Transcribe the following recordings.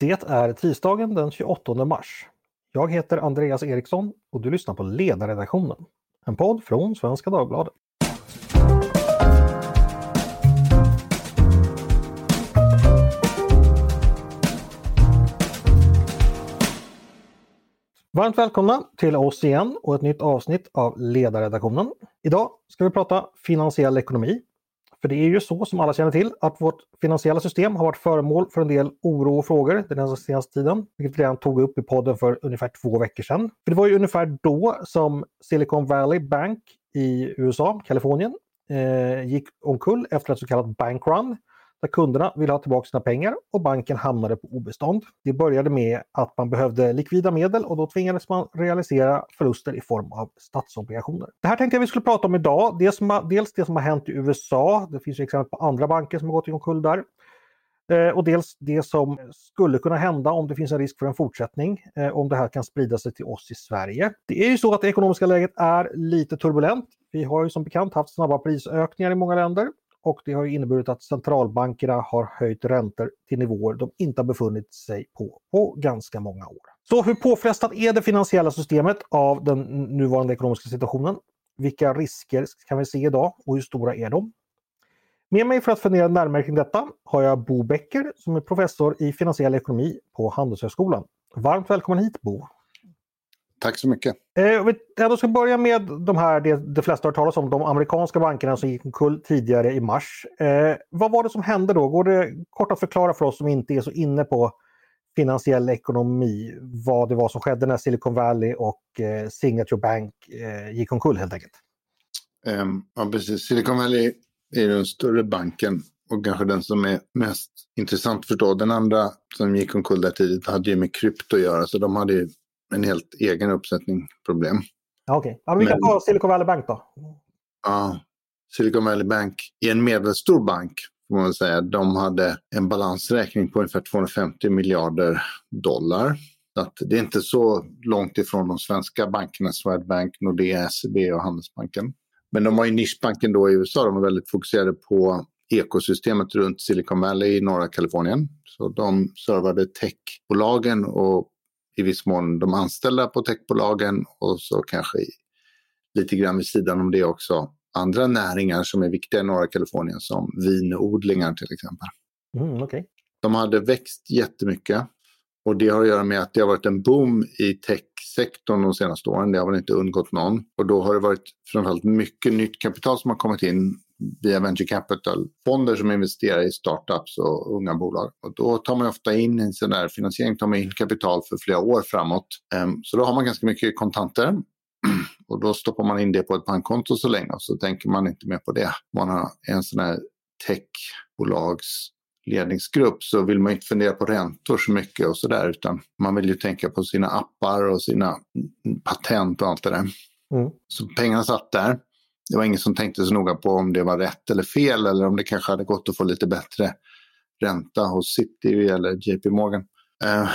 Det är tisdagen den 28 mars. Jag heter Andreas Eriksson och du lyssnar på Ledarredaktionen. En podd från Svenska Dagbladet. Varmt välkomna till oss igen och ett nytt avsnitt av Ledarredaktionen. Idag ska vi prata finansiell ekonomi för det är ju så som alla känner till att vårt finansiella system har varit föremål för en del oro och frågor den senaste tiden. Vilket vi redan tog upp i podden för ungefär två veckor sedan. För det var ju ungefär då som Silicon Valley Bank i USA, Kalifornien, eh, gick omkull efter ett så kallat bankrun där kunderna ville ha tillbaka sina pengar och banken hamnade på obestånd. Det började med att man behövde likvida medel och då tvingades man realisera förluster i form av statsobligationer. Det här tänkte jag vi skulle prata om idag. Dels, dels det som har hänt i USA, det finns exempel på andra banker som har gått i omkull där. Eh, och dels det som skulle kunna hända om det finns en risk för en fortsättning, eh, om det här kan sprida sig till oss i Sverige. Det är ju så att det ekonomiska läget är lite turbulent. Vi har ju som bekant haft snabba prisökningar i många länder och det har inneburit att centralbankerna har höjt räntor till nivåer de inte har befunnit sig på på ganska många år. Så hur påfrestat är det finansiella systemet av den nuvarande ekonomiska situationen? Vilka risker kan vi se idag och hur stora är de? Med mig för att fundera närmare kring detta har jag Bo Becker som är professor i finansiell ekonomi på Handelshögskolan. Varmt välkommen hit Bo! Tack så mycket. Eh, jag ska börja med de här, det de flesta har talat om, de amerikanska bankerna som gick omkull tidigare i mars. Eh, vad var det som hände då? Går det kort att förklara för oss som inte är så inne på finansiell ekonomi vad det var som skedde när Silicon Valley och eh, Signature Bank eh, gick omkull helt enkelt? Um, ja, precis. Silicon Valley är den större banken och kanske den som är mest intressant förstå. Den andra som gick omkull där tidigt hade ju med krypto att göra, så de hade ju en helt egen uppsättning problem. Okej, okay. ja, vi kan ta Silicon Valley Bank då. Ja, Silicon Valley Bank är en medelstor bank får man säga. De hade en balansräkning på ungefär 250 miljarder dollar. Så att det är inte så långt ifrån de svenska bankerna, Swedbank, Nordea, SEB och Handelsbanken. Men de var ju nischbanken då i USA, de var väldigt fokuserade på ekosystemet runt Silicon Valley i norra Kalifornien. Så de servade techbolagen och i viss mån de anställda på techbolagen och så kanske lite grann vid sidan om det också andra näringar som är viktiga i norra Kalifornien som vinodlingar till exempel. Mm, okay. De hade växt jättemycket och det har att göra med att det har varit en boom i techsektorn de senaste åren. Det har väl inte undgått någon. Och då har det varit framförallt mycket nytt kapital som har kommit in via venture capital-fonder som investerar i startups och unga bolag. Och då tar man ofta in en sån där finansiering, tar man in kapital för flera år framåt. Ehm, så då har man ganska mycket kontanter och då stoppar man in det på ett bankkonto så länge och så tänker man inte mer på det. Man har en sån här techbolags ledningsgrupp så vill man inte fundera på räntor så mycket och sådär utan man vill ju tänka på sina appar och sina patent och allt det där. Mm. Så pengarna satt där det var ingen som tänkte så noga på om det var rätt eller fel eller om det kanske hade gått att få lite bättre ränta hos City eller JP Morgan. Eh,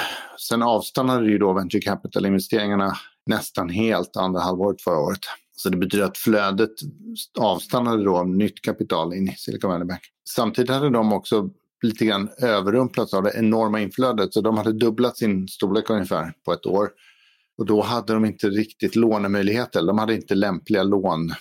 sen avstannade ju då venture capital-investeringarna nästan helt andra halvåret förra året. Så det betyder att flödet avstannade då av nytt kapital in i Silicon Valley Bank. Samtidigt hade de också lite grann överrumplats av det enorma inflödet. Så de hade dubblat sin storlek ungefär på ett år. Och då hade de inte riktigt lånemöjligheter. De hade inte lämpliga lån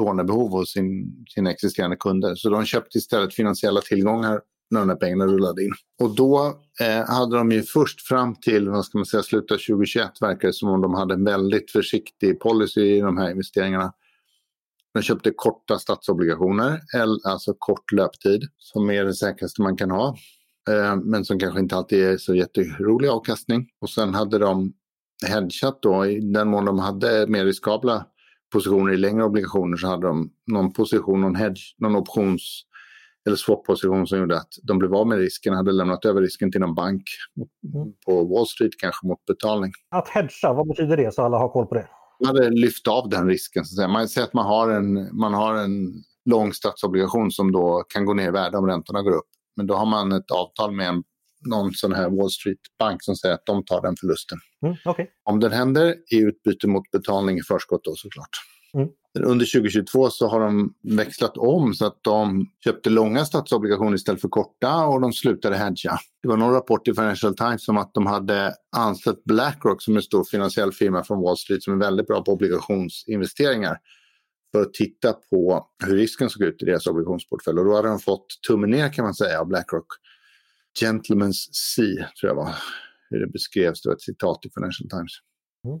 lånebehov hos sin, sina existerande kunder. Så de köpte istället finansiella tillgångar när de här pengarna rullade in. Och då eh, hade de ju först fram till vad ska man säga, slutet av 2021 verkar det som om de hade en väldigt försiktig policy i de här investeringarna. De köpte korta statsobligationer, alltså kort löptid, som är det säkraste man kan ha. Eh, men som kanske inte alltid är så jätterolig avkastning. Och sen hade de hedgat då, i den mån de hade mer riskabla positioner i längre obligationer så hade de någon position, någon hedge, någon options eller swap-position som gjorde att de blev av med risken, hade lämnat över risken till någon bank mm. på Wall Street kanske mot betalning. Att hedga, vad betyder det så alla har koll på det? Man hade lyft av den risken. Så att säga. Man säger att man har, en, man har en lång statsobligation som då kan gå ner i värde om räntorna går upp. Men då har man ett avtal med en någon sån här Wall Street-bank som säger att de tar den förlusten. Mm, okay. Om den händer i utbyte mot betalning i förskott då såklart. Mm. Under 2022 så har de växlat om så att de köpte långa statsobligationer istället för korta och de slutade hedga. Det var någon rapport i Financial Times om att de hade anställt Blackrock som är en stor finansiell firma från Wall Street som är väldigt bra på obligationsinvesteringar för att titta på hur risken såg ut i deras obligationsportfölj. Och då hade de fått tummen ner kan man säga av Blackrock. Gentleman's Sea tror jag var hur det beskrevs. Det var ett citat i Financial Times. Mm.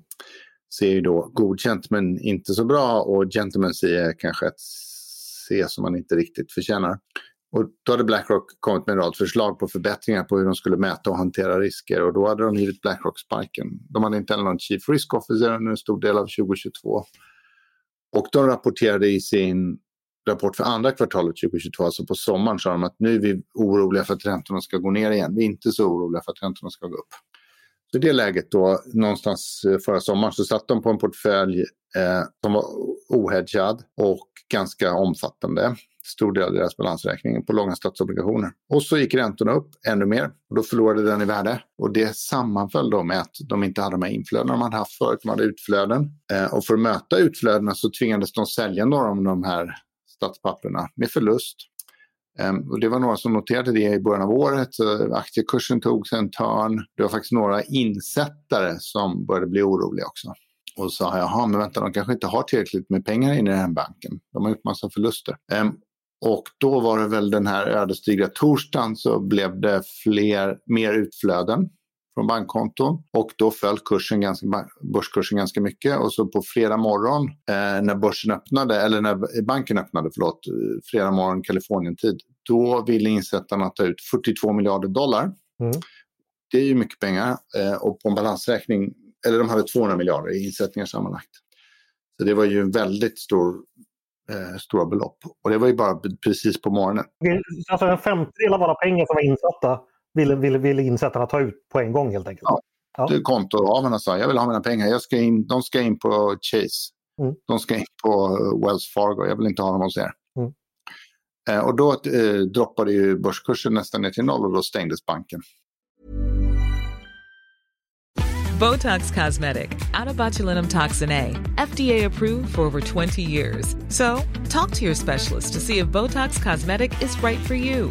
C är ju då godkänt men inte så bra och Gentleman C är kanske ett C som man inte riktigt förtjänar. Och då hade Blackrock kommit med en rad förslag på förbättringar på hur de skulle mäta och hantera risker och då hade de givit Blackrock sparken. De hade inte heller någon Chief Risk Officer under en stor del av 2022. Och de rapporterade i sin rapport för andra kvartalet 2022, alltså på sommaren, sa de att nu är vi oroliga för att räntorna ska gå ner igen. Vi är inte så oroliga för att räntorna ska gå upp. Så i det läget då, någonstans eh, förra sommaren, så satt de på en portfölj eh, som var ohedgad och ganska omfattande. Stor del av deras balansräkning på långa statsobligationer. Och så gick räntorna upp ännu mer och då förlorade den i värde. Och det sammanföll då med att de inte hade de här inflödena de hade haft förut, de hade utflöden. Eh, och för att möta utflödena så tvingades de sälja några av de här statspapperna med förlust. Ehm, och det var några som noterade det i början av året. aktiekursen tog sig en törn. Det var faktiskt några insättare som började bli oroliga också. Och sa, jaha, men vänta, de kanske inte har tillräckligt med pengar inne i den här banken. De har gjort massa förluster. Ehm, och då var det väl den här ödesdigra torsdagen så blev det fler, mer utflöden från bankkonton och då föll kursen ganska, börskursen ganska mycket och så på fredag morgon eh, när börsen öppnade, eller när banken öppnade, förlåt, fredag morgon Kalifornientid, då ville insättarna ta ut 42 miljarder dollar. Mm. Det är ju mycket pengar eh, och på en balansräkning, eller de hade 200 miljarder i insättningar sammanlagt. Så det var ju en väldigt stor eh, stora belopp. Och det var ju bara precis på morgonen. Alltså en femtedel av alla pengar som var insatta ville, ville, ville insättarna ta ut på en gång helt enkelt. Ja. Ja. Kontohavarna sa jag vill ha mina pengar, jag ska in, de ska in på Chase. Mm. De ska in på Wells Fargo, jag vill inte ha dem hos er. Mm. Eh, och då eh, droppade ju börskursen nästan ner till noll och då stängdes banken. Botox Cosmetic, out toxin A, FDA approved for over 20 years. So, talk to your specialist to see if Botox Cosmetic is right for you.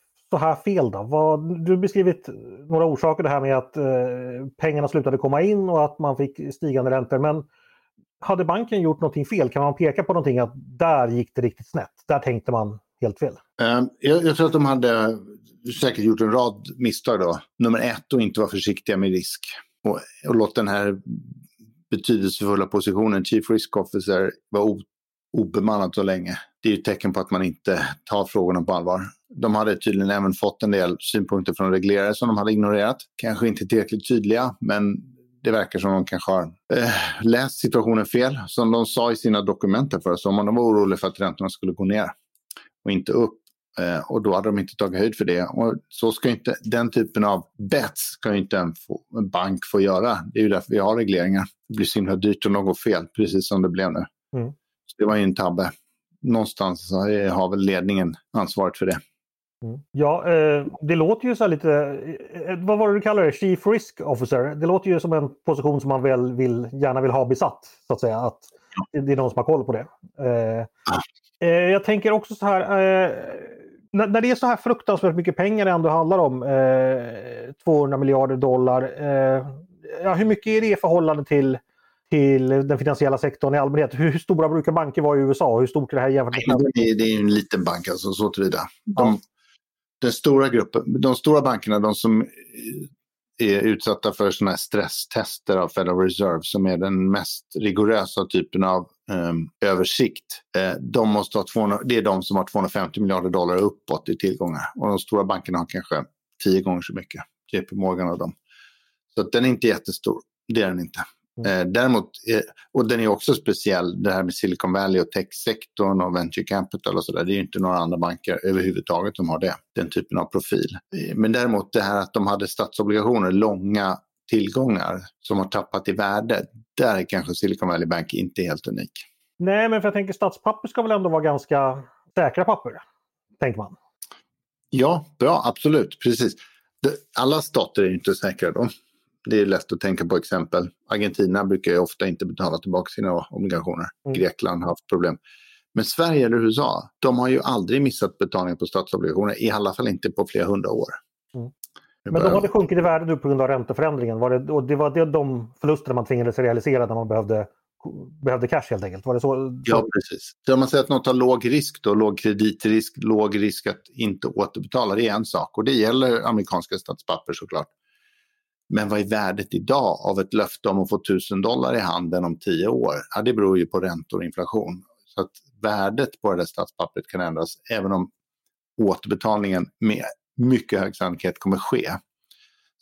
så här fel då? Vad, du har beskrivit några orsaker det här med att eh, pengarna slutade komma in och att man fick stigande räntor. Men hade banken gjort någonting fel? Kan man peka på någonting att där gick det riktigt snett? Där tänkte man helt fel. Um, jag, jag, tror att de hade säkert gjort en rad misstag då. Nummer ett, att inte vara försiktiga med risk. Och, och låt den här betydelsefulla positionen, Chief Risk Officer, vara obemannad så länge. Det är ju ett tecken på att man inte tar frågorna på allvar. De hade tydligen även fått en del synpunkter från reglerare som de hade ignorerat. Kanske inte tillräckligt tydliga, men det verkar som de kanske har eh, läst situationen fel. Som de sa i sina dokument förra sommaren, de var oroliga för att räntorna skulle gå ner och inte upp. Eh, och då hade de inte tagit höjd för det. Och så ska inte, den typen av bets ska inte en, få, en bank få göra. Det är ju därför vi har regleringar. Det blir så himla dyrt om de går fel, precis som det blev nu. Mm. Så det var ju en tabbe. Någonstans har väl ledningen ansvaret för det. Mm. Ja, eh, det låter ju så lite, eh, vad var det du kallade det, Chief Risk Officer? Det låter ju som en position som man väl vill, gärna vill ha besatt, så att säga. Att det är någon som har koll på det. Eh, eh, jag tänker också så här, eh, när, det är så här fruktansvärt mycket pengar det ändå handlar om, 200 eh, miljarder dollar. ja, hur mycket är det i förhållande till till den finansiella sektorn i allmänhet. Hur stora brukar banker vara i USA? Hur stort är det här jämfört med Det är, det är en liten bank alltså, så tillvida. De, ja den stora gruppen, de stora bankerna, de som är utsatta för sådana här stresstester av Federal Reserve som är den mest rigorösa typen av eh, översikt. Eh, de måste ha 200, det är de som har 250 miljarder dollar uppåt i tillgångar och de stora bankerna har kanske tio gånger så mycket. JP Morgan och dem. Så den är inte jättestor, det är den inte. Mm. Eh, däremot, eh, och den är också speciell, det här med Silicon Valley och techsektorn och venture capital och sådär. Det är inte några andra banker överhuvudtaget som har det, den typen av profil. Eh, men däremot det här att de hade statsobligationer, långa tillgångar som har tappat i värde. Där är kanske Silicon Valley Bank inte helt unik. Nej, men för jag tänker statspapper ska väl ändå vara ganska säkra papper, tänker man. Ja, bra, absolut, precis. Alla stater är inte säkra då. Det är lätt att tänka på exempel. Argentina brukar ju ofta inte betala tillbaka sina obligationer. Mm. Grekland har haft problem. Men Sverige eller USA, de har ju aldrig missat betalning på statsobligationer. I alla fall inte på flera hundra år. Mm. Men de hade sjunkit i värde nu på grund av ränteförändringen. Var det, och det var det, de förlusterna man tvingades realisera när man behövde, behövde cash helt enkelt? Var det så? Ja, precis. Så om man säger att något har låg risk, då, låg kreditrisk, låg risk att inte återbetala, det är en sak. Och det gäller amerikanska statspapper såklart. Men vad är värdet idag av ett löfte om att få 1000 dollar i handen om tio år? Ja, det beror ju på räntor och inflation. Så att värdet på det där statspappret kan ändras även om återbetalningen med mycket hög sannolikhet kommer ske.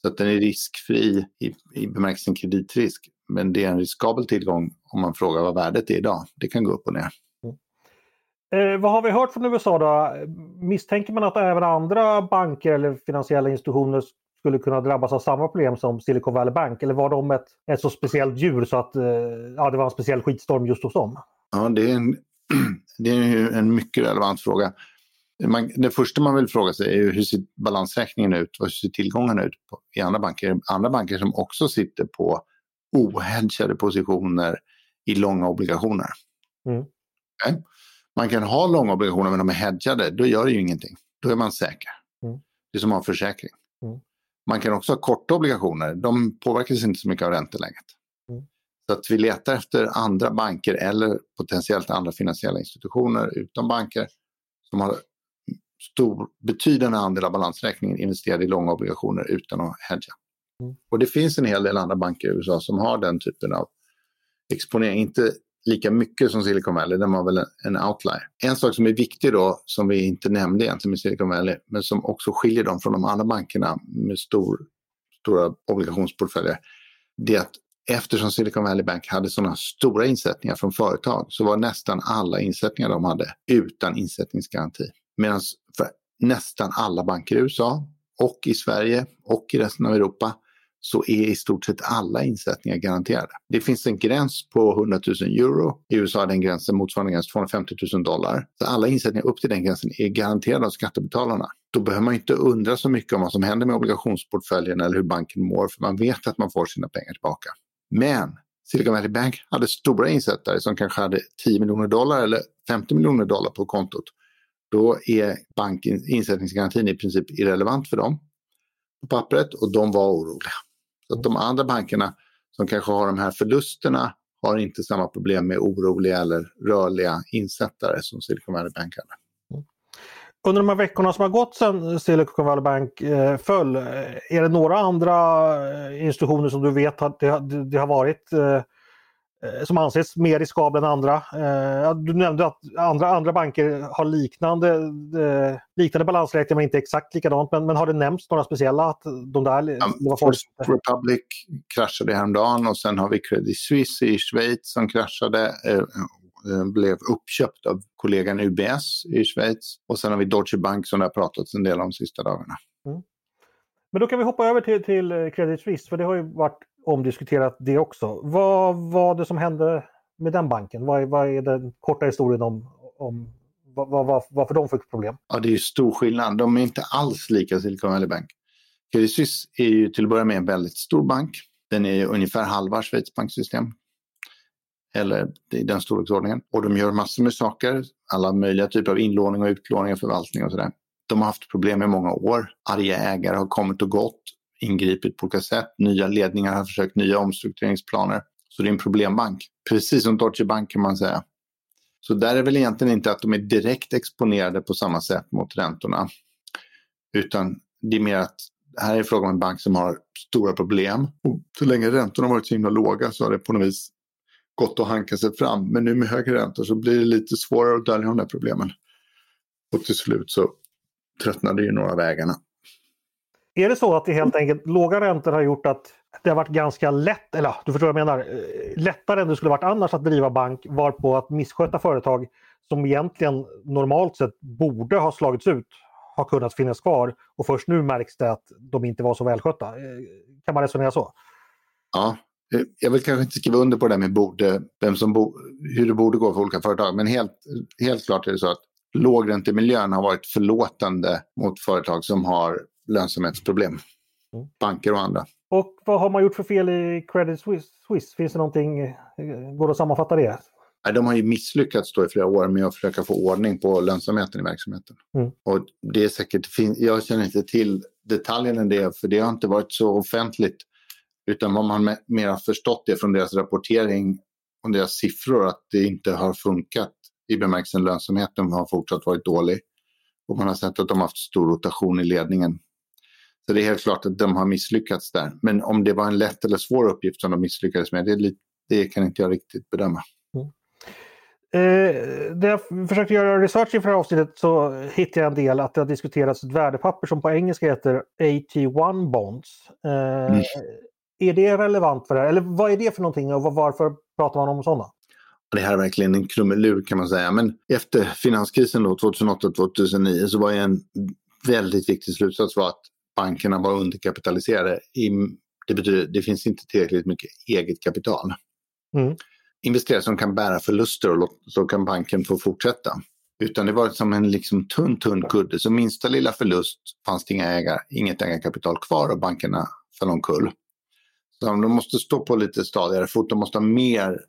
Så att den är riskfri i, i bemärkelsen kreditrisk. Men det är en riskabel tillgång om man frågar vad värdet är idag. Det kan gå upp och ner. Mm. Eh, vad har vi hört från USA då? Misstänker man att även andra banker eller finansiella institutioner skulle kunna drabbas av samma problem som Silicon Valley Bank? Eller var de ett, ett så speciellt djur så att eh, ja, det var en speciell skitstorm just hos dem? Ja, det är en, det är en mycket relevant fråga. Man, det första man vill fråga sig är hur ser balansräkningen ut? Hur ser tillgångarna ut på, i andra banker? Andra banker som också sitter på ohedgade positioner i långa obligationer. Mm. Okay? Man kan ha långa obligationer men de är hedgade, då gör det ju ingenting. Då är man säker. Mm. Det är som att ha försäkring. Mm. Man kan också ha korta obligationer, de påverkas inte så mycket av ränteläget. Mm. Så att vi letar efter andra banker eller potentiellt andra finansiella institutioner utom banker som har stor, betydande andel av balansräkningen investerad i långa obligationer utan att hedga. Mm. Och det finns en hel del andra banker i USA som har den typen av exponering. Inte lika mycket som Silicon Valley, den var väl en outlier. En sak som är viktig då, som vi inte nämnde egentligen med Silicon Valley, men som också skiljer dem från de andra bankerna med stor, stora obligationsportföljer, det är att eftersom Silicon Valley Bank hade sådana stora insättningar från företag så var nästan alla insättningar de hade utan insättningsgaranti. Medan för nästan alla banker i USA och i Sverige och i resten av Europa så är i stort sett alla insättningar garanterade. Det finns en gräns på 100 000 euro. I USA är den gränsen motsvarande gräns 250 000 dollar. Så alla insättningar upp till den gränsen är garanterade av skattebetalarna. Då behöver man inte undra så mycket om vad som händer med obligationsportföljen eller hur banken mår, för man vet att man får sina pengar tillbaka. Men Silicon Valley Bank hade stora insättare som kanske hade 10 miljoner dollar eller 50 miljoner dollar på kontot. Då är bankinsättningsgarantin i princip irrelevant för dem på pappret och de var oroliga. Så att de andra bankerna som kanske har de här förlusterna har inte samma problem med oroliga eller rörliga insättare som Silicon Valley Bank hade. Mm. Under de här veckorna som har gått sedan Silicon Valley Bank eh, föll, eh, är det några andra eh, institutioner som du vet att det, det, har varit Eh, som anses mer riskabla än andra. Eh, du nämnde att andra, andra banker har liknande, eh, liknande balansräkningar men inte exakt likadant. Men, men har det nämnts några speciella? Att de där, ja, First Republic kraschade häromdagen och sen har vi Credit Suisse i Schweiz som kraschade. blev uppköpt av kollegan UBS i Schweiz. Och sen har vi Deutsche Bank som det har pratats en del om de sista dagarna. Mm. Men då kan vi hoppa över till, till Credit Suisse för det har ju varit omdiskuterat det också. Vad var det som hände med den banken? Vad är, vad är den korta historien om, om vad, vad, varför de fick problem? Ja, det är ju stor skillnad. De är inte alls lika Silicon Valley Bank. Credit Suisse är ju till att börja med en väldigt stor bank. Den är ungefär halva Schweiz banksystem. Eller i den storleksordningen. Och de gör massor med saker. Alla möjliga typer av inlåning och utlåning och förvaltning och sådär. De har haft problem i många år. Arga ägare har kommit och gått ingripit på olika sätt. Nya ledningar har försökt nya omstruktureringsplaner. Så det är en problembank. Precis som Deutsche Bank kan man säga. Så där är väl egentligen inte att de är direkt exponerade på samma sätt mot räntorna. Utan det är mer att här är frågan om en bank som har stora problem. Och så länge räntorna har varit så himla låga så har det på något vis gått att hanka sig fram. Men nu med högre räntor så blir det lite svårare att dölja de där problemen. Och till slut så tröttnade ju några vägarna. Är det så att det helt enkelt låga räntor har gjort att det har varit ganska lätt, eller du förstår vad jag menar, eh, lättare än det skulle varit annars att driva bank varpå att missköta företag som egentligen normalt sett borde ha slagits ut har kunnat finnas kvar och först nu märks det att de inte var så välskötta. Eh, kan man resonera så? Ja, eh, jag vill kanske inte skriva under på det där med borde, vem som bo, hur det borde gå för olika företag, men helt, helt klart är det så att lågräntemiljön har varit förlåtande mot företag som har lönsamhetsproblem. Mm. Banker och andra. Och vad har man gjort för fel i Credit Suisse? Finns det någonting, eh, går det att sammanfatta det? de har ju misslyckats då i flera år med att försöka få ordning på lönsamheten i verksamheten. Mm. Och det är säkert, jag känner inte till detaljerna i det, för det har inte varit så offentligt. Utan vad man mer har förstått det från deras rapportering och deras siffror att det inte har funkat i bemärkelsen lönsamheten har fortsatt varit dålig. Och man har sett att de har haft stor rotation i ledningen. Så det är helt klart att de har misslyckats där. Men om det var en lätt eller svår uppgift som de misslyckades med, det, det kan inte jag riktigt bedöma. Mm. Eh, när jag försökte göra research inför det här avsnittet så hittade jag en del att det har diskuterats ett värdepapper som på engelska heter AT1 bonds. Eh, mm. Är det relevant för det här? Eller vad är det för någonting och varför pratar man om sådana? Det här är verkligen en krumelur kan man säga. Men efter finanskrisen 2008-2009 så var en väldigt viktig slutsats var att bankerna var underkapitaliserade. Det betyder att det finns inte tillräckligt mycket eget kapital. Mm investerare som kan bära förluster och så kan banken få fortsätta. Utan det var som en liksom tunn, tunn kudde. Så minsta lilla förlust fanns det inga ägar, inget ägarkapital kvar och bankerna föll omkull. Så de måste stå på lite stadigare fot. De måste ha mer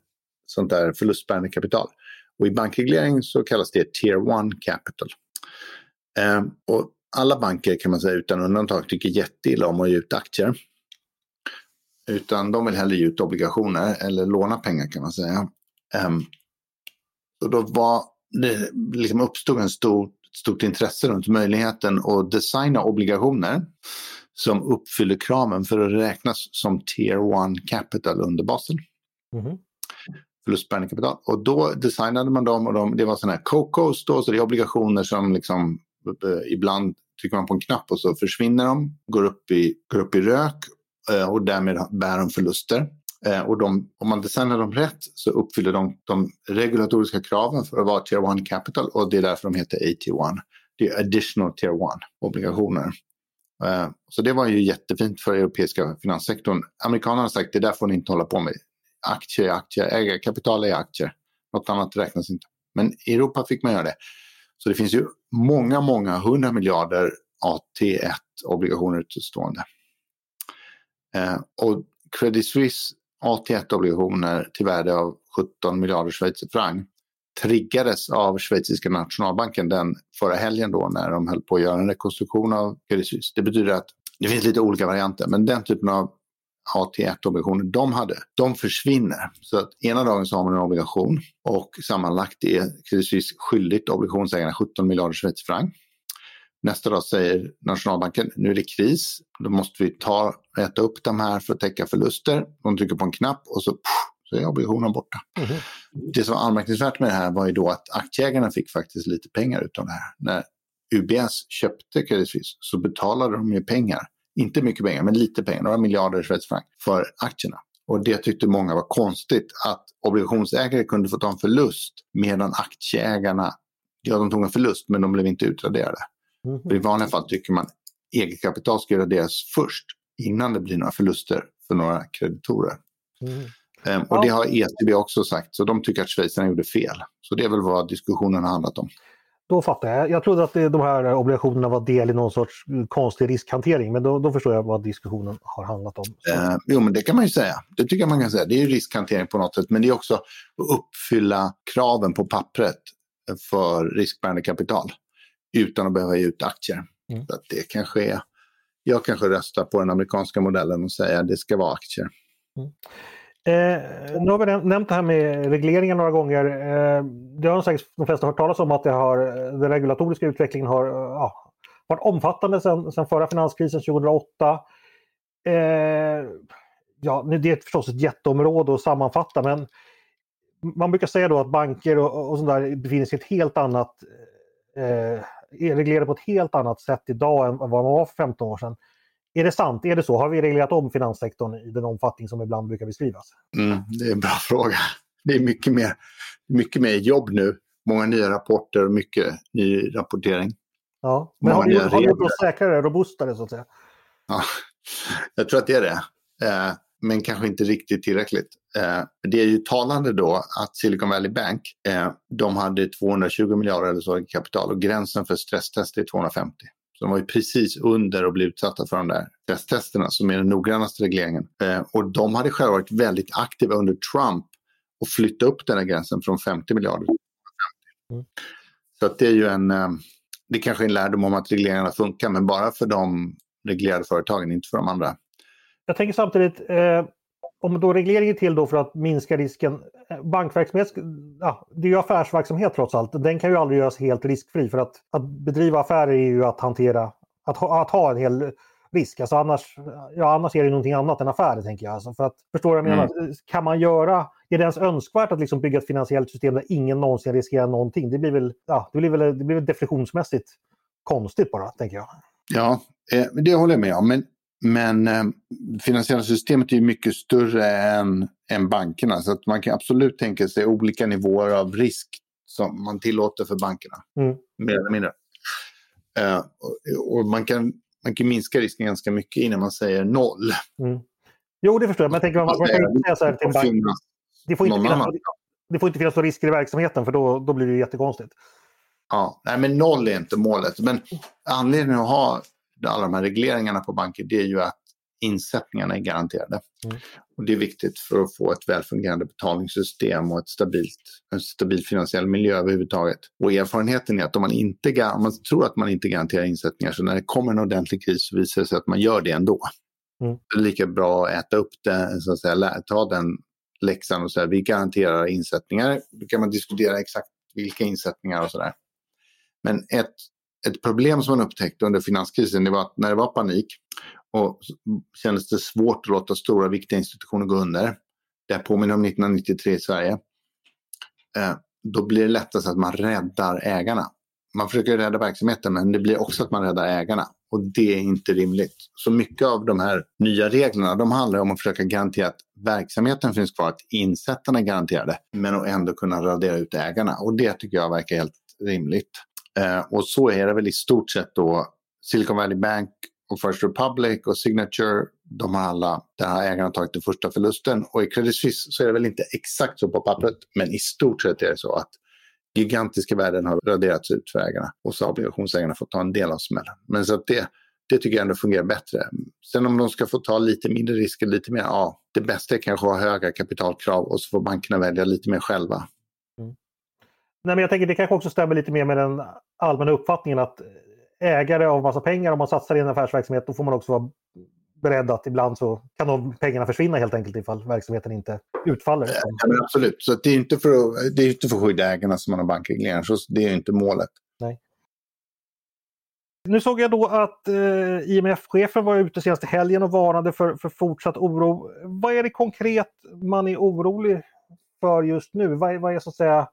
sånt där förlustbärande kapital. Och i bankreglering så kallas det Tier 1 capital. Eh, och alla banker kan man säga utan undantag tycker jätteilla om att ge ut aktier. Utan de vill hellre ge ut obligationer eller låna pengar kan man säga. Um, och då var det liksom uppstod en stor, stort intresse runt möjligheten att designa obligationer som uppfyller kraven för att räknas som Tier 1 Capital under Basel. Mm. Förlustbärande kapital. Och då designade man dem och de, det var sådana här COCOs då, så det är obligationer som liksom Eh, ibland trycker man på en knapp och så försvinner de, går upp i, går upp i rök eh, och därmed bär de förluster. Eh, och de, om man designar dem rätt så uppfyller de de regulatoriska kraven för att vara Tier 1 Capital och det är därför de heter AT1. Det är additional Tier 1 obligationer. Så det var ju jättefint för europeiska finanssektorn. Amerikanerna har sagt det där får ni inte hålla på med. Aktier är aktier, ägarkapital är aktier. Något annat räknas inte. Men i Europa fick man göra det. Så det finns ju många, många hundra miljarder AT1-obligationer utestående. Eh, och Credit Suisse AT1-obligationer till värde av 17 miljarder schweizerfranc triggades av schweiziska nationalbanken den förra helgen då när de höll på att göra en rekonstruktion av Credit Suisse. Det betyder att det finns lite olika varianter, men den typen av AT1-obligationer de hade, de försvinner. Så att ena dagen så har man en obligation och sammanlagt är Credit Suisse skyldigt obligationsägarna 17 miljarder schweizerfranc. Nästa dag säger nationalbanken, nu är det kris, då måste vi ta, äta upp de här för att täcka förluster. De trycker på en knapp och så, så är obligationen borta. Mm. Det som var anmärkningsvärt med det här var ju då att aktieägarna fick faktiskt lite pengar utav det här. När UBS köpte Credit Suisse så betalade de ju pengar, inte mycket pengar, men lite pengar, några miljarder schweizerfranc för aktierna. Och det tyckte många var konstigt att obligationsägare kunde få ta en förlust medan aktieägarna, ja de tog en förlust men de blev inte utraderade. Mm. För I vanliga fall tycker man eget kapital ska raderas först innan det blir några förluster för några kreditorer. Mm. Um, och det har ECB också sagt, så de tycker att schweizarna gjorde fel. Så det är väl vad diskussionen har handlat om. Då fattar jag. Jag trodde att de här obligationerna var del i någon sorts konstig riskhantering, men då, då förstår jag vad diskussionen har handlat om. Uh, jo, men det kan man ju säga. Det tycker jag man kan säga. Det är riskhantering på något sätt, men det är också att uppfylla kraven på pappret för riskbärande kapital utan att behöva ge ut aktier. Mm. Så att det kanske är, jag kanske röstar på den amerikanska modellen och säger att det ska vara aktier. Mm. Eh, nu har vi nämnt det här med regleringar några gånger. Eh, det har säkert de flesta hört talas om att det har, den regulatoriska utvecklingen har ja, varit omfattande sedan, förra finanskrisen 2008. Eh, ja, det är förstås ett jätteområde att sammanfatta men man brukar säga då att banker och, och sånt där befinner sig i ett helt annat eh, är reglerade på ett helt annat sätt idag än vad man var för 15 år sedan. Är det sant? Är det så? Har vi reglerat om finanssektorn i den omfattning som ibland brukar beskrivas? Mm, det är en bra fråga. Det är mycket mer, mycket mer jobb nu. Många nya rapporter och mycket ny rapportering. Ja, men har, har du gjort oss säkrare, robustare så att säga? Ja, jag tror att det är det. Eh, men kanske inte riktigt tillräckligt. Eh, det är ju talande då att Silicon Valley Bank, eh, de hade 220 miljarder eller så i kapital och gränsen för stresstest är 250. Så de var ju precis under och blev utsatta för de där stresstesterna som är den noggrannaste regleringen. Eh, och de hade själva varit väldigt aktiva under Trump och flytta upp den här gränsen från 50 miljarder till 50. Mm. Så att det är ju en, eh, det är kanske är en lärdom om att regleringarna funkar men bara för de reglerade företagen, inte för de andra. Jag tänker samtidigt, eh, om då regleringen till då för att minska risken. Bankverksamhet, ja, det är ju affärsverksamhet trots allt. Den kan ju aldrig göras helt riskfri för att, att bedriva affärer är ju att hantera, att ha, att ha en hel risk. Alltså annars, ja, annars är det någonting annat än affärer tänker jag. Alltså för att, förstår jag menar? Mm. Kan man göra, är det ens önskvärt att liksom bygga ett finansiellt system där ingen någonsin riskerar någonting? Det blir väl, ja, det blir väl, det blir väl definitionsmässigt konstigt bara, tänker jag. Ja, eh, det håller jag med om. Men men eh, finansiella systemet är mycket större än, än bankerna. Så att man kan absolut tänka sig olika nivåer av risk som man tillåter för bankerna. Mm. Mer eller mindre. Eh, och, och, man, kan, man kan minska risken ganska mycket innan man säger noll. Mm. Jo, det förstår jag. Men jag tänker man, man kan inte säga så här till en bank. Det får, inte finnas, det får inte finnas några risker i verksamheten för då, då blir det jättekonstigt. Ja, nej, men noll är inte målet. Men anledningen att ha alla de här regleringarna på banker, det är ju att insättningarna är garanterade. Mm. Och det är viktigt för att få ett välfungerande betalningssystem och ett stabilt, en stabil finansiell miljö överhuvudtaget. Och erfarenheten är att om man, inte, om man tror att man inte garanterar insättningar, så när det kommer en ordentlig kris så visar det sig att man gör det ändå. Mm. Det är lika bra att äta upp det, så att säga, ta den läxan och säga vi garanterar insättningar. Då kan man diskutera exakt vilka insättningar och sådär. Men ett ett problem som man upptäckte under finanskrisen det var att när det var panik och kändes det svårt att låta stora viktiga institutioner gå under. Det här påminner om 1993 i Sverige. Eh, då blir det lättast att man räddar ägarna. Man försöker rädda verksamheten men det blir också att man räddar ägarna. Och det är inte rimligt. Så mycket av de här nya reglerna de handlar om att försöka garantera att verksamheten finns kvar, att insättarna är garanterade, men att ändå kunna radera ut ägarna. Och det tycker jag verkar helt rimligt. Eh, och så är det väl i stort sett då. Silicon Valley Bank och First Republic och Signature, de har alla, där har ägarna tagit den första förlusten. Och i Credit Suisse så är det väl inte exakt så på pappret, men i stort sett är det så att gigantiska värden har raderats ut för ägarna och så har obligationsägarna fått ta en del av smällen. Men så att det, det tycker jag ändå fungerar bättre. Sen om de ska få ta lite mindre risker, lite mer, ja, det bästa är kanske att ha höga kapitalkrav och så får bankerna välja lite mer själva. Nej, men jag tänker det kanske också stämmer lite mer med den allmänna uppfattningen att ägare av massa pengar, om man satsar i en affärsverksamhet, då får man också vara beredd att ibland så kan de pengarna försvinna helt enkelt ifall verksamheten inte utfaller. Ja, absolut, så det är inte för att, det är inte för att skydda ägarna som man har bankregleringar, så det är inte målet. Nej. Nu såg jag då att eh, IMF-chefen var ute senaste helgen och varnade för, för fortsatt oro. Vad är det konkret man är orolig för just nu? Vad, vad är så att säga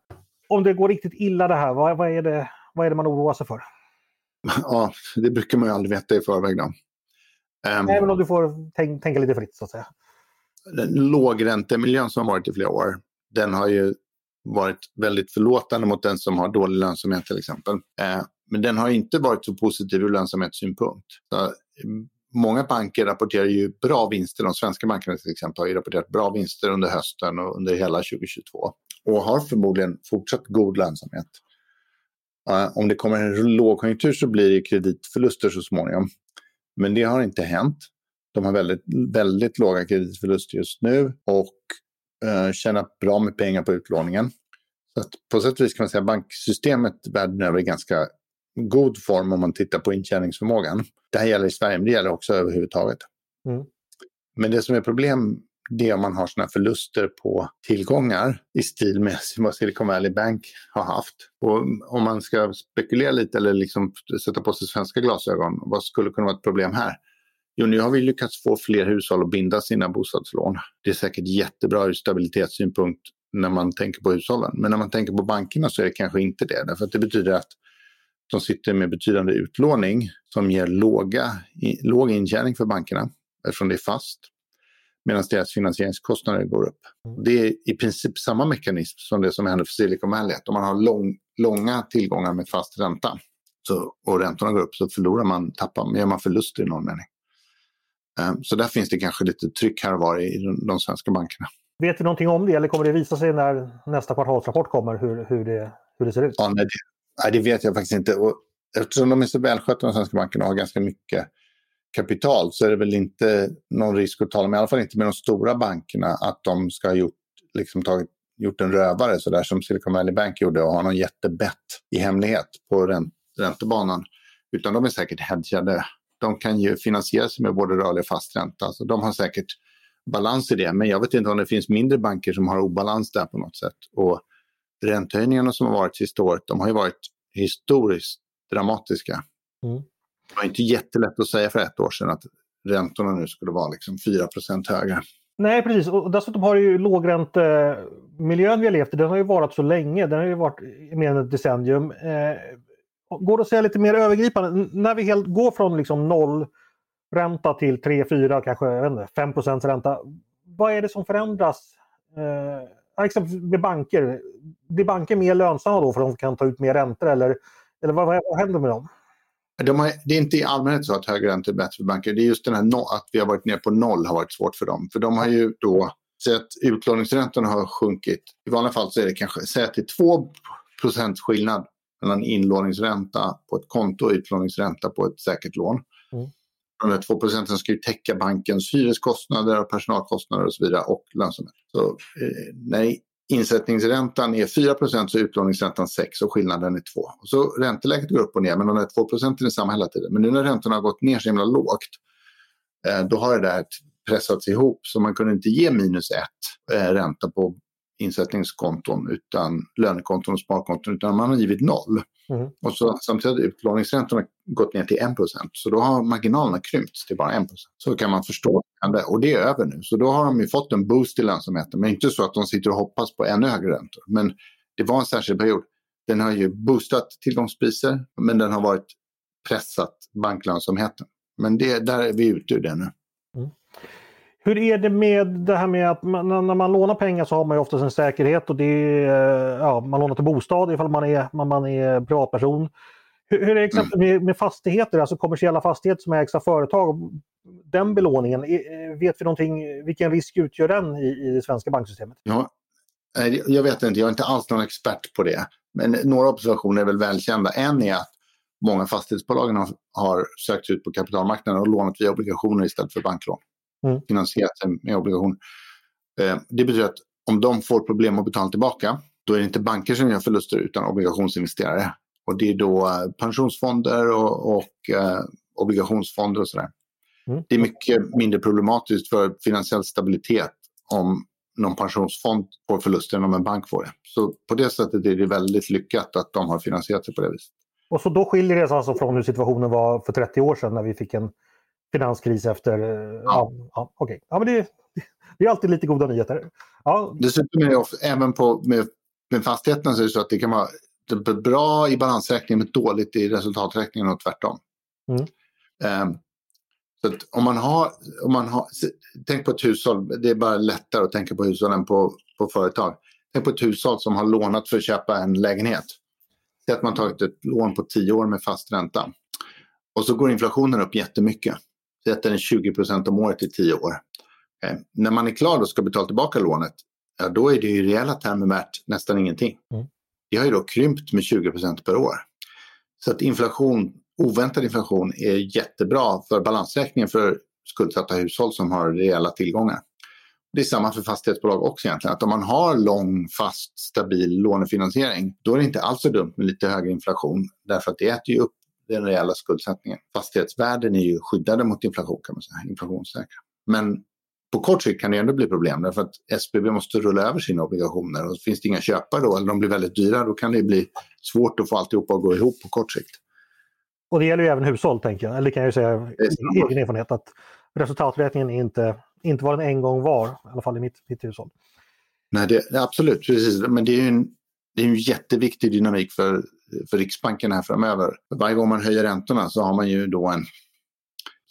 om det går riktigt illa det här, vad, vad, är, det, vad är det man oroar sig för? Ja, det brukar man ju aldrig veta i förväg. Då. Um, Även om du får tänk, tänka lite fritt så att säga. Lågräntemiljön som har varit i flera år, den har ju varit väldigt förlåtande mot den som har dålig lönsamhet till exempel. Uh, men den har inte varit så positiv ur lönsamhetssynpunkt. Så, många banker rapporterar ju bra vinster. De svenska bankerna till exempel har ju rapporterat bra vinster under hösten och under hela 2022 och har förmodligen fortsatt god lönsamhet. Uh, om det kommer en lågkonjunktur så blir det kreditförluster så småningom. Men det har inte hänt. De har väldigt, väldigt låga kreditförluster just nu och uh, tjänar bra med pengar på utlåningen. Så på sätt och vis kan man säga att banksystemet världen över är ganska god form om man tittar på intjäningsförmågan. Det här gäller i Sverige, men det gäller också överhuvudtaget. Mm. Men det som är problem det är om man har sådana förluster på tillgångar i stil med vad Silicon Valley Bank har haft. Och om man ska spekulera lite eller liksom sätta på sig svenska glasögon, vad skulle kunna vara ett problem här? Jo, nu har vi lyckats få fler hushåll att binda sina bostadslån. Det är säkert jättebra ur stabilitetssynpunkt när man tänker på hushållen. Men när man tänker på bankerna så är det kanske inte det. Därför att det betyder att de sitter med betydande utlåning som ger låga, låg intjäning för bankerna eftersom det är fast. Medan deras finansieringskostnader går upp. Det är i princip samma mekanism som det som händer för Silicon Valley. Om man har lång, långa tillgångar med fast ränta så, och räntorna går upp så förlorar man, tappar, gör man förluster i någon mening. Um, så där finns det kanske lite tryck här och var i de, de svenska bankerna. Vet du någonting om det eller kommer det visa sig när nästa kvartalsrapport kommer hur, hur, det, hur det ser ut? Ja, nej, det, nej, det vet jag faktiskt inte. Och eftersom de är så välskötta, de svenska bankerna, och har ganska mycket kapital så är det väl inte någon risk att tala med, i alla fall inte med de stora bankerna, att de ska ha gjort, liksom tagit, gjort en rövare så där som Silicon Valley Bank gjorde och ha någon jättebett i hemlighet på ränt, räntebanan. Utan de är säkert hedgade. De kan ju finansiera sig med både rörlig och fast ränta. Så de har säkert balans i det. Men jag vet inte om det finns mindre banker som har obalans där på något sätt. Och räntehöjningarna som har varit sista året, de har ju varit historiskt dramatiska. Mm. Det var inte jättelätt att säga för ett år sedan att räntorna nu skulle vara liksom 4% högre. Nej, precis. Och dessutom har ju lågräntemiljön vi har levt i, den har ju varit så länge. Den har ju varit i mer än ett decennium. Eh, går det att säga lite mer övergripande, när vi helt går från liksom noll ränta till 3, 4, kanske jag inte, 5 ränta. Vad är det som förändras? Eh, exempelvis med banker. Blir banker mer lönsamma då för att de kan ta ut mer räntor eller, eller vad, vad händer med dem? De har, det är inte i allmänhet så att högre räntor är bättre för banker. Det är just den här no, att vi har varit nere på noll har varit svårt för dem. För de har ju då sett utlåningsräntorna har sjunkit. I vanliga fall så är det kanske, säg att det är 2 skillnad mellan inlåningsränta på ett konto och utlåningsränta på ett säkert lån. Mm. De här 2 procenten ska ju täcka bankens hyreskostnader, personalkostnader och så vidare och lönsamhet. Så eh, nej, insättningsräntan är 4 så är utlåningsräntan 6 och skillnaden är 2. Så ränteläget går upp och ner men de där 2 procenten är samma hela tiden. Men nu när räntorna har gått ner så himla lågt eh, då har det där pressats ihop så man kunde inte ge minus 1 eh, ränta på insättningskonton utan lönekonton och sparkonton utan man har givit noll. Mm. Och så, samtidigt har utlåningsräntorna gått ner till 1 så då har marginalerna krympts till bara 1% Så kan man förstå det. Och det är över nu. Så då har de ju fått en boost i lönsamheten. Men inte så att de sitter och hoppas på ännu högre räntor. Men det var en särskild period. Den har ju boostat tillgångspriser men den har varit pressat banklönsamheten. Men det, där är vi ute ur det nu. Mm. Hur är det med det här med att man, när man lånar pengar så har man ju oftast en säkerhet och det är, ja, man lånar till bostad ifall man är, man, är privatperson. Hur, hur är det exempel med, med fastigheter, alltså kommersiella fastigheter som ägs av företag? Den belåningen, vet vi någonting, vilken risk utgör den i, i det svenska banksystemet? Ja, jag vet inte, jag är inte alls någon expert på det. Men några observationer är väl välkända. En är att många fastighetsbolag har, har sökt ut på kapitalmarknaden och lånat via obligationer istället för banklån mm. finansierat med obligationer. Eh, det betyder att om de får problem att betala tillbaka, då är det inte banker som gör förluster utan obligationsinvesterare. Och det är då eh, pensionsfonder och, och eh, obligationsfonder och sådär. Mm. Det är mycket mindre problematiskt för finansiell stabilitet om någon pensionsfond får förluster än om en bank får det. Så på det sättet är det väldigt lyckat att de har finansierat sig på det viset. Och så då skiljer det sig alltså från hur situationen var för 30 år sedan när vi fick en finanskris efter... Eh, ja. Ja, okay. ja, men det, det är alltid lite goda nyheter. Ja. Dessutom är det ofta, även på, med, med fastigheterna så är det så att det kan vara bra i balansräkningen men dåligt i resultaträkningen och tvärtom. Mm. Um, så om man har, om man har, tänk på ett hushåll, det är bara lättare att tänka på hushåll än på, på företag. Tänk på ett hushåll som har lånat för att köpa en lägenhet. Säg att man tagit ett lån på 10 år med fast ränta. Och så går inflationen upp jättemycket sätter den 20 procent om året i 10 år. Eh, när man är klar och ska betala tillbaka lånet, ja, då är det i reella termer värt nästan ingenting. Mm. Det har ju då krympt med 20 procent per år. Så att inflation, oväntad inflation är jättebra för balansräkningen för skuldsatta hushåll som har reella tillgångar. Det är samma för fastighetsbolag också egentligen. Att om man har lång, fast, stabil lånefinansiering, då är det inte alls så dumt med lite högre inflation. Därför att det äter ju upp den reella skuldsättningen. Fastighetsvärden är ju skyddade mot inflation kan man säga, inflationssäkra. Men på kort sikt kan det ändå bli problem därför att SBB måste rulla över sina obligationer och finns det inga köpare då eller de blir väldigt dyra då kan det bli svårt att få alltihopa att gå ihop på kort sikt. Och det gäller ju även hushåll tänker jag, eller kan jag ju säga egen erfarenhet att resultaträkningen inte, inte vad den en gång var, i alla fall i mitt, mitt hushåll. Nej, det, absolut, precis. Men det är ju en, det är en jätteviktig dynamik för för Riksbanken här framöver. Varje gång man höjer räntorna så har man ju då en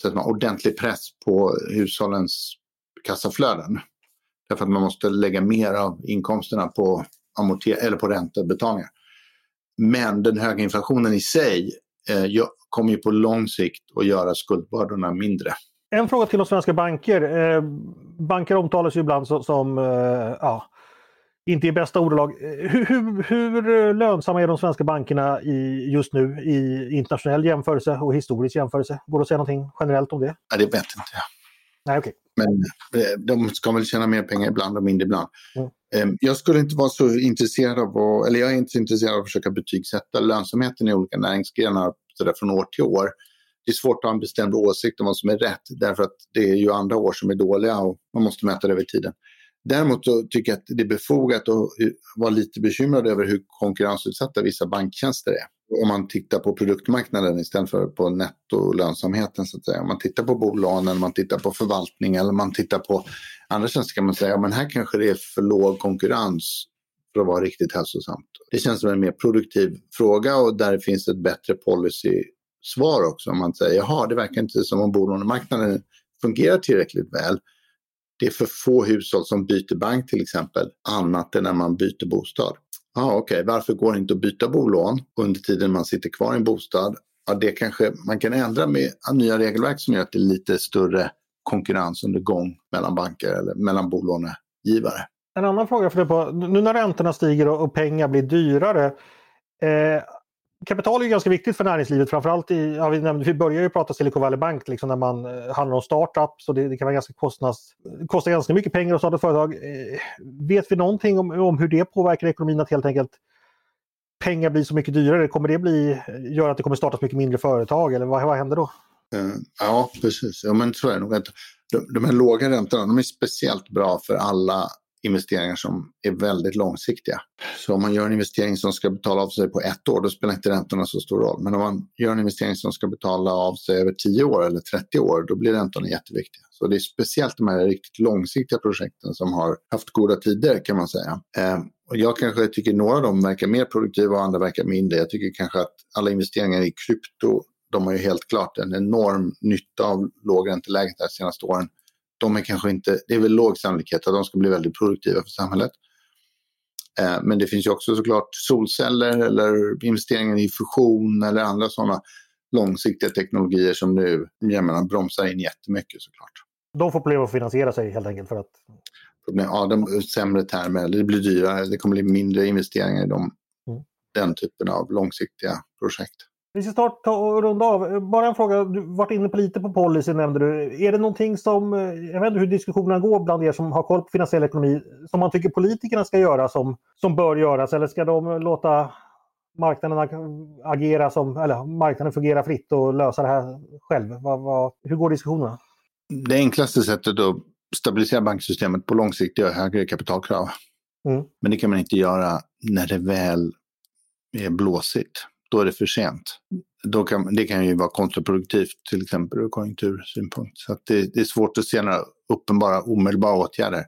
så att man ordentlig press på hushållens kassaflöden. Därför att man måste lägga mer av inkomsterna på, amorter eller på räntebetalningar. Men den höga inflationen i sig eh, kommer ju på lång sikt att göra skuldbördorna mindre. En fråga till de svenska banker. Eh, banker omtalas ju ibland som, som eh, ja, inte i bästa ordalag. Hur, hur, hur, lönsamma är de svenska bankerna i, just nu i internationell jämförelse och historisk jämförelse? Går det att säga någonting generellt om det? Ja, det vet inte jag. Nej, okay. Men eh, de ska väl tjäna mer pengar ibland och mindre ibland. Mm. Ehm, jag skulle inte vara så intresserad av, att, eller jag är inte så intresserad av att försöka betygsätta lönsamheten i olika näringsgrenar sådär från år till år. Det är svårt att ha en bestämd åsikt om vad som är rätt därför att det är ju andra år som är dåliga och man måste mäta det över tiden. Däremot så tycker jag att det är befogat att vara lite bekymrad över hur konkurrensutsatta vissa banktjänster är. Om man tittar på produktmarknaden istället för på nettolönsamheten så att säga. Om man tittar på bolånen, man tittar på förvaltning eller man tittar på andra tjänster kan man säga men här kanske det är för låg konkurrens för att vara riktigt hälsosamt. Det känns som en mer produktiv fråga och där finns ett bättre policy-svar också. Om man säger jaha, det verkar inte som om bolånemarknaden fungerar tillräckligt väl det är för få hushåll som byter bank till exempel, annat än när man byter bostad. Ah, Okej, okay. varför går det inte att byta bolån under tiden man sitter kvar i en bostad? Ja, det kanske man kan ändra med nya regelverk som gör att det är lite större konkurrens under gång mellan banker eller mellan bolånegivare. En annan fråga för på, nu när räntorna stiger och, pengar blir dyrare. Eh, kapital är ganska viktigt för näringslivet framförallt i, ja, vi, nämnde, vi börjar ju prata Silicon Valley Bank liksom när man eh, handlar om startups och det, det kan vara ganska kostnads, kosta ganska mycket pengar att starta ett företag. Eh, vet vi någonting om, om hur det påverkar ekonomin att helt enkelt pengar blir så mycket dyrare? Kommer det bli, göra att det kommer startas mycket mindre företag eller vad, vad händer då? Eh, ja, precis. Ja, men så är det nog. De, de här låga räntorna de är speciellt bra för alla investeringar som är väldigt långsiktiga. Så om man gör en investering som ska betala av sig på ett år, då spelar inte räntorna så stor roll. Men om man gör en investering som ska betala av sig över 10 år eller 30 år, då blir räntorna jätteviktiga. Så det är speciellt de här riktigt långsiktiga projekten som har haft goda tider kan man säga. Eh, och jag kanske tycker några av dem verkar mer produktiva och andra verkar mindre. Jag tycker kanske att alla investeringar i krypto, de har ju helt klart en enorm nytta av lågränteläget de senaste åren de är kanske inte, det är väl låg sannolikhet att de ska bli väldigt produktiva för samhället. Eh, men det finns ju också såklart solceller eller investeringar i fusion eller andra sådana långsiktiga teknologier som nu menar, bromsar in jättemycket såklart. De får problem att finansiera sig helt enkelt för att... Problem, ja, de sämre termer, det blir dyrare, det kommer bli mindre investeringar i dem, mm. den typen av långsiktiga projekt. Vi ska snart ta och runda av. Bara en fråga, du varit inne på lite på policy nämnde du. Är det någonting som, eh, jag vet inte hur diskussionerna går bland er som har koll på finansiell ekonomi, som man tycker politikerna ska göra som, som bör göras eller ska de låta marknaden agera som, eller marknaden fungera fritt och lösa det här själv? Vad, vad, hur går diskussionerna? Det enklaste sättet att stabilisera banksystemet på lång sikt är högre kapitalkrav. Mm. Men det kan man inte göra när det väl är blåsigt då är det för sent. Då kan, det kan ju vara kontraproduktivt till exempel ur konjunktursynpunkt. Så det, det, är svårt att se några uppenbara omedelbara åtgärder.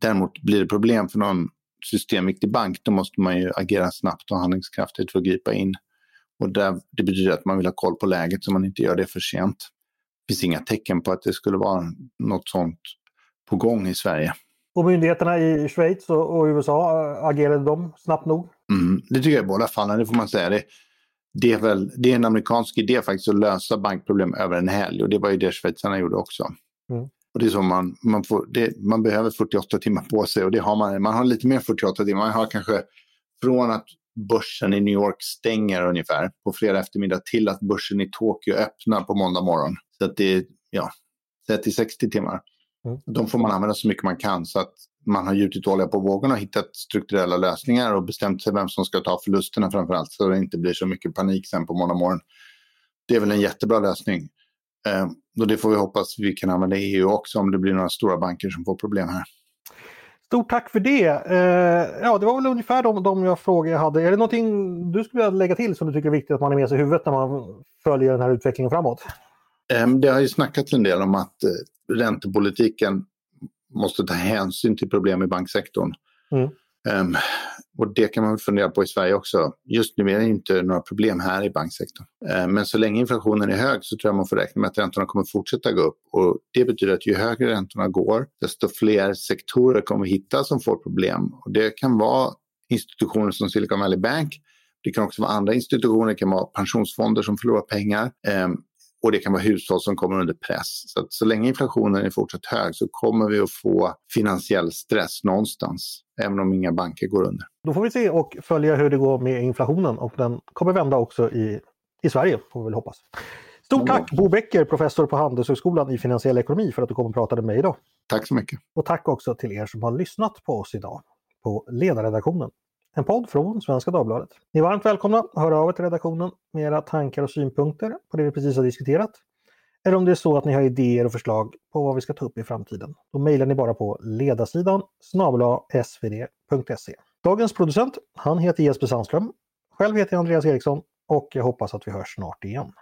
Däremot blir det problem för någon systemviktig bank, då måste man ju agera snabbt och handlingskraftigt för att gripa in. Och där, det betyder att man vill ha koll på läget så man inte gör det för sent. Det finns inga tecken på att det skulle vara något sånt på gång i Sverige. Och myndigheterna i Schweiz och, USA, äh, agerade de snabbt nog? Mm, det tycker jag i båda fallen, det får man säga. Det, det, är väl, det är en amerikansk idé faktiskt att lösa bankproblem över en helg och det var ju det schweizarna gjorde också. Mm. Och det är så man, man, får, det, man behöver 48 timmar på sig och det har man. Man har lite mer 48 timmar. Man har kanske från att börsen i New York stänger ungefär på fredag eftermiddag till att börsen i Tokyo öppnar på måndag morgon. Så att det är ja, 30-60 timmar. Mm. De får man använda så mycket man kan så att man har gjutit olja på vågorna och hittat strukturella lösningar och bestämt sig vem som ska ta förlusterna framför allt så det inte blir så mycket panik sen på måndag morgon. Det är väl en jättebra lösning. Eh, och det får vi hoppas vi kan använda i EU också om det blir några stora banker som får problem här. Stort tack för det! Eh, ja, det var väl ungefär de, de jag frågor jag hade. Är det någonting du skulle vilja lägga till som du tycker är viktigt att man är med sig i huvudet när man följer den här utvecklingen framåt? Eh, det har ju snackats en del om att eh, räntepolitiken måste ta hänsyn till problem i banksektorn. Mm. Um, och det kan man fundera på i Sverige också. Just nu är det inte några problem här i banksektorn. Uh, men så länge inflationen är hög så tror jag man får räkna med att räntorna kommer fortsätta gå upp. Och det betyder att ju högre räntorna går, desto fler sektorer kommer vi hitta som får problem. Och det kan vara institutioner som Silicon Valley Bank. Det kan också vara andra institutioner, det kan vara pensionsfonder som förlorar pengar. Um, och det kan vara hushåll som kommer under press. Så, så länge inflationen är fortsatt hög så kommer vi att få finansiell stress någonstans, även om inga banker går under. Då får vi se och följa hur det går med inflationen och den kommer vända också i, i Sverige, får vi väl hoppas. Stort tack Bo Becker, professor på Handelshögskolan i finansiell ekonomi för att du kom och pratade med mig idag. Tack så mycket. Och tack också till er som har lyssnat på oss idag på ledarredaktionen. En podd från Svenska Dagbladet. Ni är varmt välkomna att höra av er till redaktionen med era tankar och synpunkter på det vi precis har diskuterat. Eller om det är så att ni har idéer och förslag på vad vi ska ta upp i framtiden. Då mejlar ni bara på ledarsidan svd.se. Dagens producent, han heter Jesper Sandström. Själv heter jag Andreas Eriksson och jag hoppas att vi hörs snart igen.